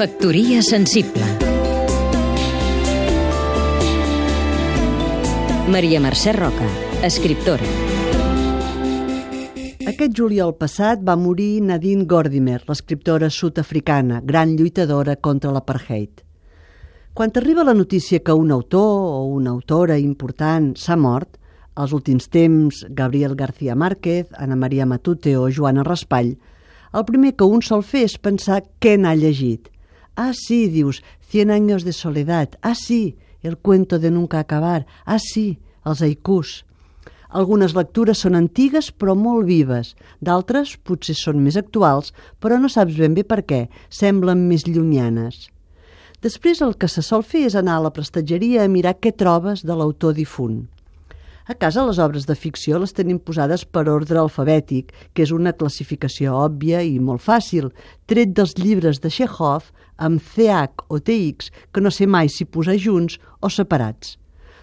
Factoria sensible Maria Mercè Roca, escriptora Aquest juliol passat va morir Nadine Gordimer, l'escriptora sud-africana, gran lluitadora contra l'apartheid. Quan arriba la notícia que un autor o una autora important s'ha mort, als últims temps Gabriel García Márquez, Ana Maria Matute o Joana Raspall, el primer que un sol fer és pensar què n'ha llegit. Ah, sí, dius, Cien años de soledad. Ah, sí, el cuento de nunca acabar. Ah, sí, els haikus. Algunes lectures són antigues però molt vives, d'altres potser són més actuals, però no saps ben bé per què, semblen més llunyanes. Després el que se sol fer és anar a la prestatgeria a mirar què trobes de l'autor difunt. A casa les obres de ficció les tenim posades per ordre alfabètic, que és una classificació òbvia i molt fàcil, tret dels llibres de Chekhov amb CH o TX, que no sé mai si posar junts o separats.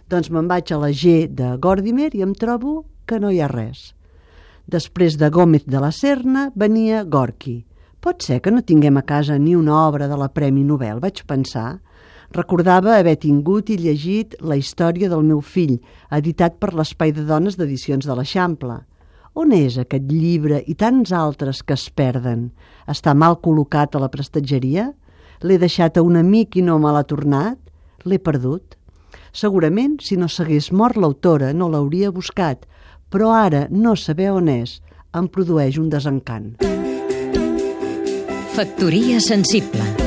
Doncs me'n vaig a la G de Gordimer i em trobo que no hi ha res. Després de Gómez de la Serna venia Gorky. Pot ser que no tinguem a casa ni una obra de la Premi Nobel, vaig pensar. Recordava haver tingut i llegit La història del meu fill, editat per l'Espai de Dones d'Edicions de l'Eixample. On és aquest llibre i tants altres que es perden? Està mal col·locat a la prestatgeria? L'he deixat a un amic i no me l'ha tornat? L'he perdut? Segurament, si no s'hagués mort l'autora, no l'hauria buscat, però ara no saber on és em produeix un desencant. Factoria sensible